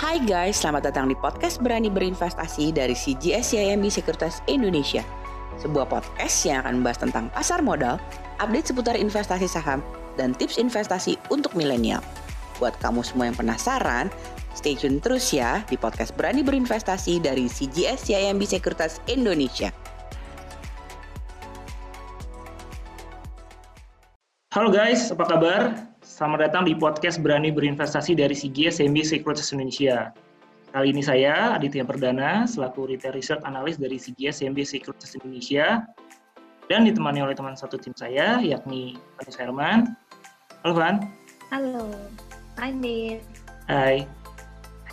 Hai guys, selamat datang di podcast Berani Berinvestasi dari CGS YMB Sekuritas Indonesia. Sebuah podcast yang akan membahas tentang pasar modal, update seputar investasi saham, dan tips investasi untuk milenial. Buat kamu semua yang penasaran, stay tune terus ya di podcast Berani Berinvestasi dari CGS YMB Sekuritas Indonesia. Halo guys, apa kabar? Selamat datang di podcast Berani Berinvestasi dari CGS CMB Securities Indonesia. Kali ini saya, Aditya Perdana, selaku Retail Research Analyst dari CGS CMB Securities Indonesia, dan ditemani oleh teman satu tim saya, yakni Vanessa Herman. Halo Van. Halo, Hai Dit. Hai.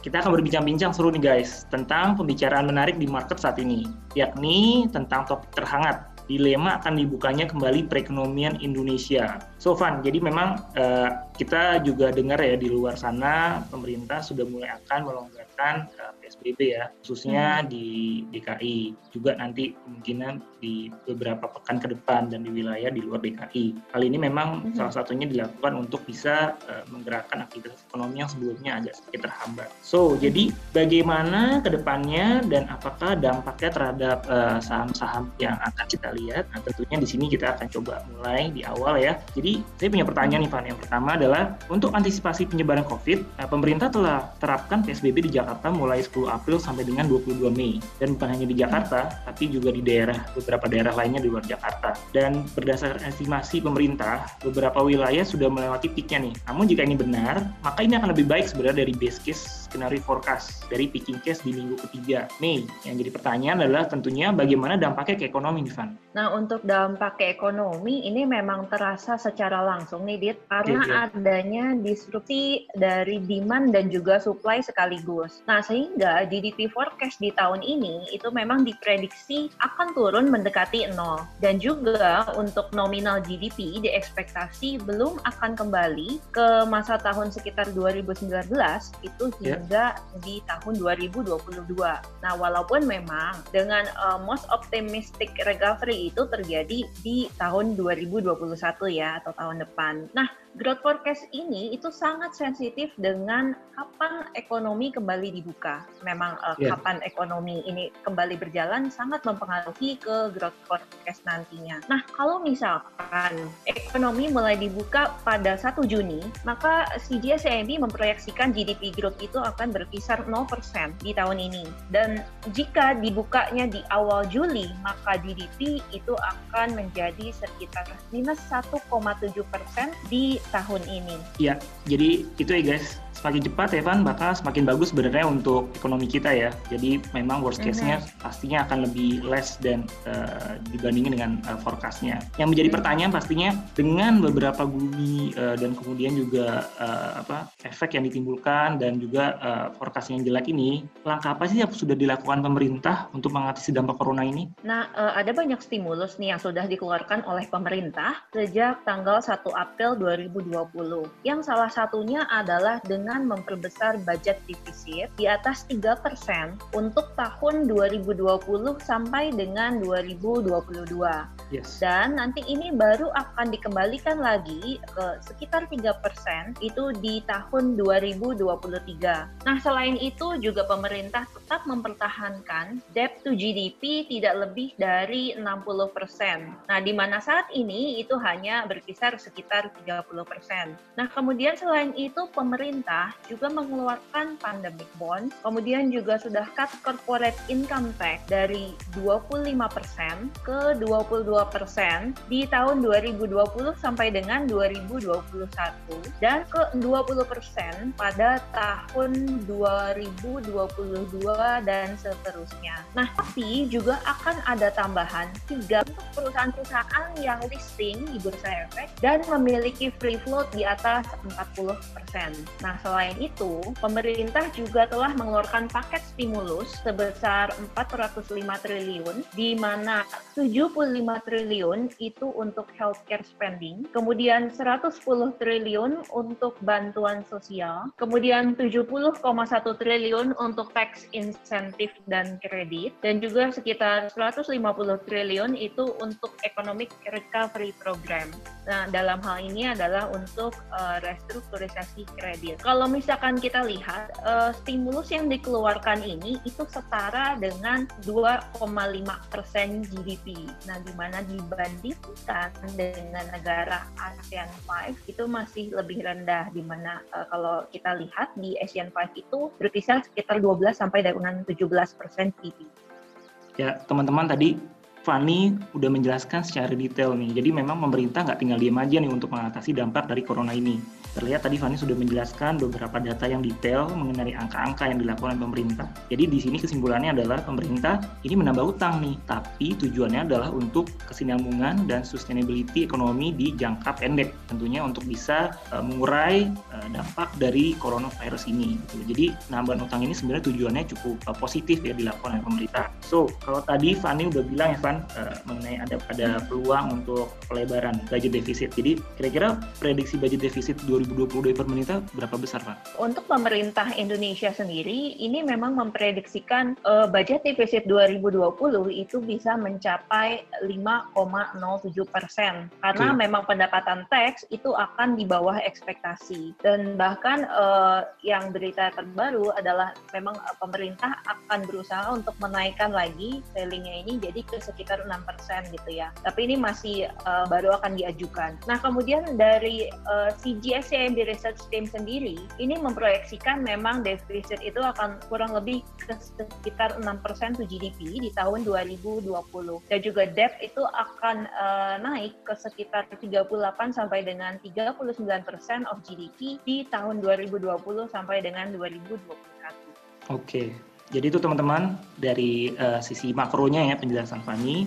Kita akan berbincang-bincang seru nih guys, tentang pembicaraan menarik di market saat ini, yakni tentang topik terhangat, dilema akan dibukanya kembali perekonomian Indonesia. So Van, jadi memang uh, kita juga dengar ya di luar sana pemerintah sudah mulai akan melonggarkan uh, PSBB ya, khususnya hmm. di DKI. Juga nanti kemungkinan di beberapa pekan ke depan dan di wilayah di luar DKI. Kali ini memang hmm. salah satunya dilakukan untuk bisa uh, menggerakkan aktivitas ekonomi yang sebelumnya agak sedikit terhambat. So, jadi bagaimana ke depannya dan apakah dampaknya terhadap saham-saham uh, yang akan kita lihat? Nah, tentunya di sini kita akan coba mulai di awal ya. Jadi saya punya pertanyaan nih Van. Yang pertama adalah untuk antisipasi penyebaran COVID, nah, pemerintah telah terapkan PSBB di Jakarta mulai 10 April sampai dengan 22 Mei. Dan bukan hanya di Jakarta, tapi juga di daerah beberapa daerah lainnya di luar Jakarta. Dan berdasarkan estimasi pemerintah, beberapa wilayah sudah melewati peaknya nih. Namun jika ini benar, maka ini akan lebih baik sebenarnya dari base case skenario forecast dari peaking case di minggu ketiga Mei. Yang jadi pertanyaan adalah tentunya bagaimana dampaknya ke ekonomi Van? Nah untuk dampak ke ekonomi ini memang terasa secara langsung nih Dit karena yeah, yeah. adanya disrupsi dari demand dan juga supply sekaligus. Nah, sehingga GDP forecast di tahun ini itu memang diprediksi akan turun mendekati nol dan juga untuk nominal GDP diekspektasi belum akan kembali ke masa tahun sekitar 2019 itu iya. hingga yeah. di tahun 2022. Nah, walaupun memang dengan uh, most optimistic recovery itu terjadi di tahun 2021 ya atau tahun depan. Nah, growth forecast ini itu sangat sensitif dengan kapan ekonomi kembali dibuka. Memang uh, yeah. kapan ekonomi ini kembali berjalan sangat mempengaruhi ke growth forecast nantinya. Nah, kalau misalkan ekonomi mulai dibuka pada 1 Juni, maka CGS CIMB memproyeksikan GDP growth itu akan berkisar 0% di tahun ini. Dan jika dibukanya di awal Juli, maka GDP itu akan menjadi sekitar minus 1,7 persen di tahun ini. Iya, jadi itu ya guys semakin cepat Evan bakal semakin bagus sebenarnya untuk ekonomi kita ya. Jadi memang worst case-nya mm-hmm. pastinya akan lebih less dan uh, dibandingin dengan uh, forecast-nya. Yang menjadi mm-hmm. pertanyaan pastinya dengan beberapa bumi uh, dan kemudian juga uh, apa efek yang ditimbulkan dan juga uh, forecast yang jelek ini, langkah apa sih yang sudah dilakukan pemerintah untuk mengatasi dampak corona ini? Nah, uh, ada banyak stimulus nih yang sudah dikeluarkan oleh pemerintah sejak tanggal 1 April 2020. Yang salah satunya adalah dengan dengan memperbesar budget defisit di atas 3% untuk tahun 2020 sampai dengan 2022. Yes. Dan nanti ini baru akan dikembalikan lagi ke sekitar 3% itu di tahun 2023. Nah, selain itu juga pemerintah tetap mempertahankan debt to GDP tidak lebih dari 60%. Nah, di mana saat ini itu hanya berkisar sekitar 30%. Nah, kemudian selain itu pemerintah pemerintah juga mengeluarkan pandemic bond, kemudian juga sudah cut corporate income tax dari 25% ke 22% di tahun 2020 sampai dengan 2021 dan ke 20% pada tahun 2022 dan seterusnya. Nah, tapi juga akan ada tambahan tiga untuk perusahaan-perusahaan yang listing di Bursa Efek dan memiliki free float di atas 40%. Nah, Selain itu, pemerintah juga telah mengeluarkan paket stimulus sebesar 405 triliun, di mana 75 triliun itu untuk healthcare spending, kemudian 110 triliun untuk bantuan sosial, kemudian 70,1 triliun untuk tax insentif dan kredit, dan juga sekitar 150 triliun itu untuk economic recovery program. Nah, dalam hal ini adalah untuk uh, restrukturisasi kredit. Kalau misalkan kita lihat uh, stimulus yang dikeluarkan ini itu setara dengan 2,5 persen GDP. Nah, di mana dibandingkan dengan negara ASEAN 5 itu masih lebih rendah, di mana uh, kalau kita lihat di ASEAN 5 itu berkisar sekitar 12 sampai dengan 17 persen GDP. Ya, teman-teman tadi Fani udah menjelaskan secara detail nih. Jadi memang pemerintah nggak tinggal diam aja nih untuk mengatasi dampak dari corona ini. Terlihat tadi Fani sudah menjelaskan beberapa data yang detail mengenai angka-angka yang dilakukan pemerintah. Jadi di sini kesimpulannya adalah pemerintah ini menambah utang nih, tapi tujuannya adalah untuk kesinambungan dan sustainability ekonomi di jangka pendek. Tentunya untuk bisa uh, mengurai uh, dampak dari coronavirus ini. Gitu. Jadi penambahan utang ini sebenarnya tujuannya cukup uh, positif ya dilakukan oleh pemerintah. So kalau tadi Fani udah bilang ya Fan uh, mengenai ada ada peluang untuk pelebaran budget defisit. Jadi kira-kira prediksi budget defisit 2020 dari pemerintah berapa besar, Pak? Untuk pemerintah Indonesia sendiri, ini memang memprediksikan uh, budget defisit 2020 itu bisa mencapai 5,07 persen. Karena okay. memang pendapatan teks itu akan di bawah ekspektasi. Dan bahkan uh, yang berita terbaru adalah memang uh, pemerintah akan berusaha untuk menaikkan lagi sellingnya ini jadi ke sekitar sekitar 6% gitu ya. Tapi ini masih uh, baru akan diajukan. Nah, kemudian dari uh, CIMB Research Team sendiri, ini memproyeksikan memang defisit itu akan kurang lebih ke sekitar 6% to GDP di tahun 2020. Dan juga debt itu akan uh, naik ke sekitar 38 sampai dengan 39% of GDP di tahun 2020 sampai dengan 2021. Oke. Okay. Jadi itu teman-teman dari uh, sisi makronya ya penjelasan Fani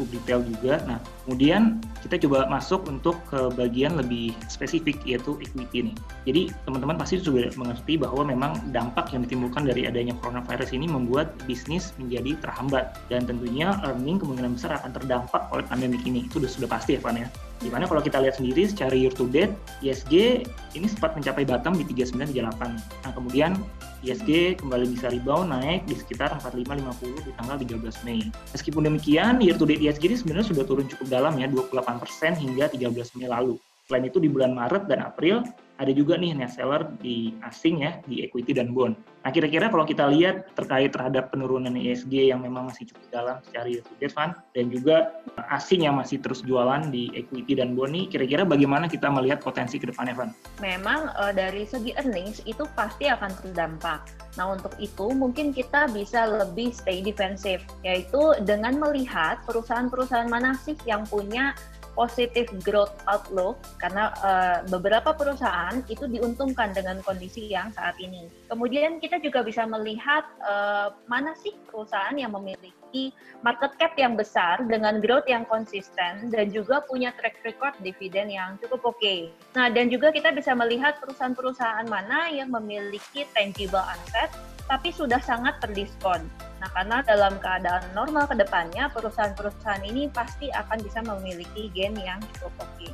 cukup detail juga. Nah, kemudian kita coba masuk untuk ke bagian lebih spesifik yaitu equity nih. Jadi teman-teman pasti sudah mengerti bahwa memang dampak yang ditimbulkan dari adanya coronavirus ini membuat bisnis menjadi terhambat dan tentunya earning kemungkinan besar akan terdampak oleh pandemi ini. Itu sudah sudah pasti ya, Van ya. Di mana kalau kita lihat sendiri secara year to date, ISG ini sempat mencapai bottom di 3938. Nah, kemudian ISG kembali bisa rebound naik di sekitar 4550 di tanggal 13 Mei. Meskipun demikian, year to date ISG ini sebenarnya sudah turun cukup dalam ya, 28% hingga 13 Mei lalu. Selain itu di bulan Maret dan April ada juga nih net seller di asing ya di equity dan bond. Nah kira-kira kalau kita lihat terkait terhadap penurunan ISG yang memang masih cukup dalam secara year to fund dan juga asing yang masih terus jualan di equity dan bond nih kira-kira bagaimana kita melihat potensi ke depannya Van? Memang uh, dari segi earnings itu pasti akan terdampak. Nah untuk itu mungkin kita bisa lebih stay defensive yaitu dengan melihat perusahaan-perusahaan mana sih yang punya positif growth outlook karena uh, beberapa perusahaan itu diuntungkan dengan kondisi yang saat ini. Kemudian kita juga bisa melihat uh, mana sih perusahaan yang memiliki market cap yang besar dengan growth yang konsisten dan juga punya track record dividen yang cukup oke. Okay. Nah, dan juga kita bisa melihat perusahaan-perusahaan mana yang memiliki tangible asset tapi sudah sangat terdiskon. Nah, karena dalam keadaan normal ke depannya, perusahaan-perusahaan ini pasti akan bisa memiliki gain yang cukup oke.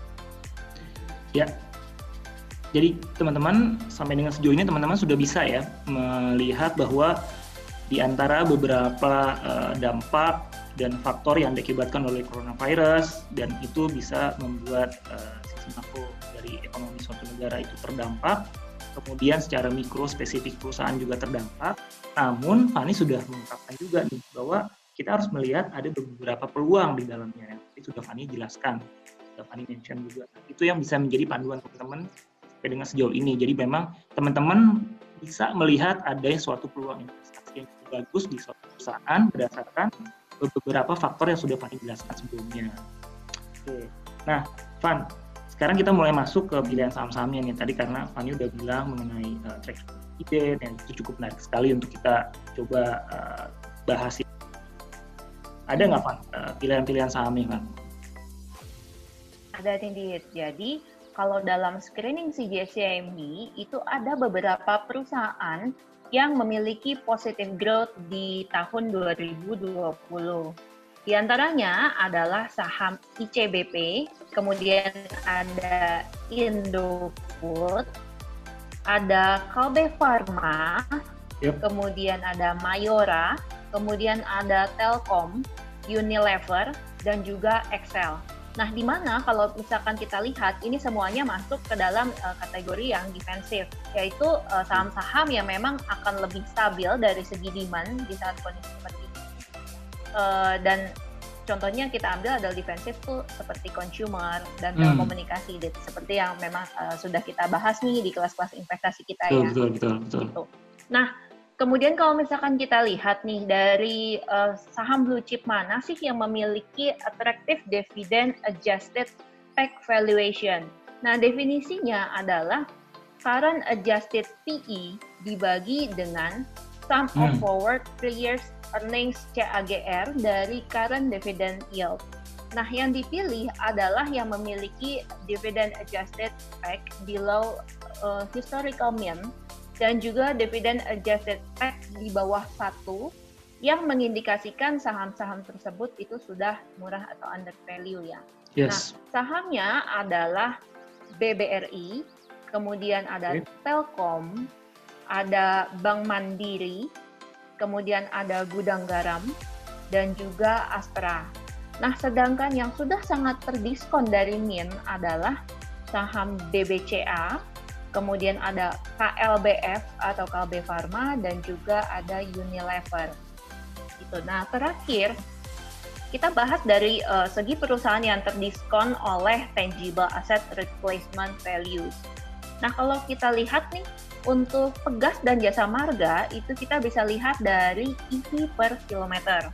Ya, jadi teman-teman sampai dengan sejauh ini teman-teman sudah bisa ya melihat bahwa di antara beberapa uh, dampak dan faktor yang diakibatkan oleh coronavirus dan itu bisa membuat uh, sisi makro dari ekonomi suatu negara itu terdampak kemudian secara mikro spesifik perusahaan juga terdampak. Namun Fani sudah mengungkapkan juga nih bahwa kita harus melihat ada beberapa peluang di dalamnya. Itu sudah Fani jelaskan, sudah Fani mention juga. Itu yang bisa menjadi panduan teman-teman sampai dengan sejauh ini. Jadi memang teman-teman bisa melihat ada suatu peluang investasi yang cukup bagus di suatu perusahaan berdasarkan beberapa faktor yang sudah Fani jelaskan sebelumnya. Oke. Nah, Van, sekarang kita mulai masuk ke pilihan saham-sahamnya nih tadi karena Fanny udah bilang mengenai uh, track ide dan itu cukup menarik sekali untuk kita coba uh, bahas. Ada nggak Van uh, pilihan-pilihan sahamnya Van? Ada indeed. Jadi kalau dalam screening CGSCMB itu ada beberapa perusahaan yang memiliki positive growth di tahun 2020. Di antaranya adalah saham ICBP, kemudian ada Indofood, ada Kalbe Pharma, yep. kemudian ada Mayora, kemudian ada Telkom, Unilever, dan juga Excel. Nah, di mana kalau misalkan kita lihat ini semuanya masuk ke dalam uh, kategori yang defensif, yaitu uh, saham-saham yang memang akan lebih stabil dari segi demand di saat kondisi seperti ini. Uh, dan contohnya kita ambil adalah defensif tuh seperti consumer dan hmm. telekomunikasi gitu. seperti yang memang uh, sudah kita bahas nih di kelas-kelas investasi kita betul, ya. Betul, betul, betul. Gitu. Nah, Kemudian kalau misalkan kita lihat nih dari uh, saham blue chip mana sih yang memiliki attractive dividend adjusted PEG valuation. Nah, definisinya adalah current adjusted PE dibagi dengan sum of hmm. forward three years earnings CAGR dari current dividend yield. Nah, yang dipilih adalah yang memiliki dividend adjusted PEG below uh, historical mean dan juga dividen adjusted tax di bawah satu yang mengindikasikan saham-saham tersebut itu sudah murah atau under value ya. Yes. Nah, sahamnya adalah BBRI, kemudian ada okay. Telkom, ada Bank Mandiri, kemudian ada Gudang Garam, dan juga Astra. Nah, sedangkan yang sudah sangat terdiskon dari MIN adalah saham BBCA, kemudian ada KLBF atau KLB Pharma dan juga ada Unilever. Gitu. Nah, terakhir kita bahas dari uh, segi perusahaan yang terdiskon oleh tangible asset replacement values. Nah, kalau kita lihat nih untuk Pegas dan Jasa Marga itu kita bisa lihat dari EV per kilometer.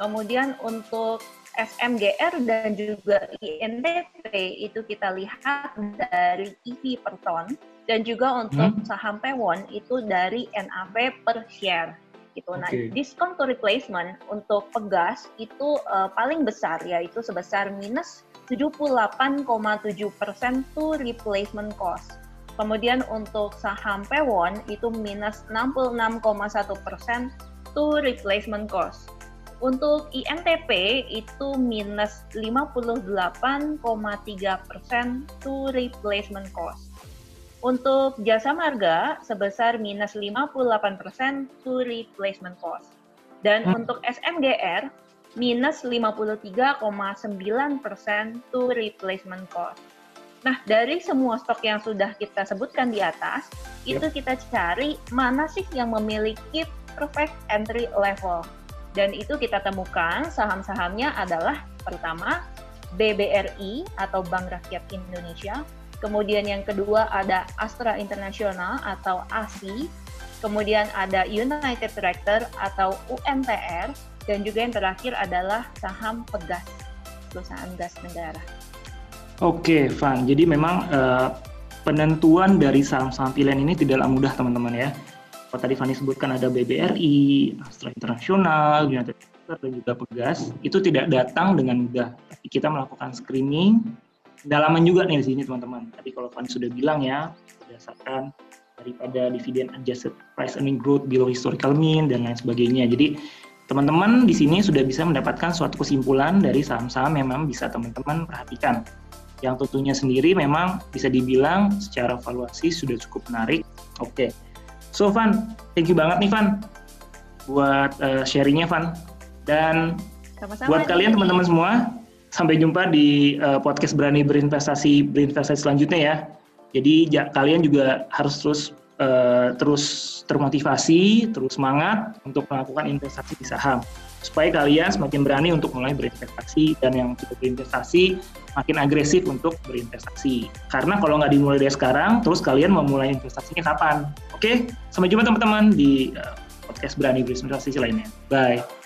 Kemudian untuk SMGR dan juga INTP itu kita lihat dari EV per ton dan juga untuk hmm? saham Pewon itu dari NAV per share gitu. Okay. Nah, diskon to replacement untuk Pegas itu uh, paling besar yaitu sebesar minus 78,7 persen to replacement cost. Kemudian untuk saham Pewon itu minus 66,1 persen to replacement cost. Untuk INTP itu minus 58,3 persen to replacement cost. Untuk jasa marga sebesar minus 58% to replacement cost. Dan hmm. untuk SMGR minus 53,9% to replacement cost. Nah, dari semua stok yang sudah kita sebutkan di atas, yep. itu kita cari mana sih yang memiliki perfect entry level. Dan itu kita temukan saham-sahamnya adalah pertama BBRI atau Bank Rakyat Indonesia, Kemudian yang kedua ada Astra International atau ASI. Kemudian ada United Tractor atau UMTR. Dan juga yang terakhir adalah saham Pegas, perusahaan gas negara. Oke, Van. Jadi memang uh, penentuan dari saham-saham pilihan ini tidaklah mudah, teman-teman ya. Kalau tadi Fanny sebutkan ada BBRI, Astra International, United Tractor, dan juga Pegas, itu tidak datang dengan mudah. Tapi kita melakukan screening, dalaman juga nih di sini teman-teman. Tadi kalau Fanny sudah bilang ya, berdasarkan daripada dividen adjusted price earning growth below historical mean dan lain sebagainya. Jadi teman-teman di sini sudah bisa mendapatkan suatu kesimpulan dari saham-saham yang memang bisa teman-teman perhatikan. Yang tentunya sendiri memang bisa dibilang secara valuasi sudah cukup menarik. Oke. Okay. So Van, thank you banget nih Van buat uh, sharingnya Van. Dan Sama-sama buat kalian teman-teman semua, sampai jumpa di uh, podcast berani berinvestasi berinvestasi selanjutnya ya. Jadi ja, kalian juga harus terus uh, terus termotivasi, terus semangat untuk melakukan investasi di saham supaya kalian semakin berani untuk mulai berinvestasi dan yang sudah berinvestasi makin agresif untuk berinvestasi. Karena kalau nggak dimulai dari sekarang, terus kalian mau mulai investasinya kapan? Oke, sampai jumpa teman-teman di uh, podcast berani berinvestasi lainnya. Bye.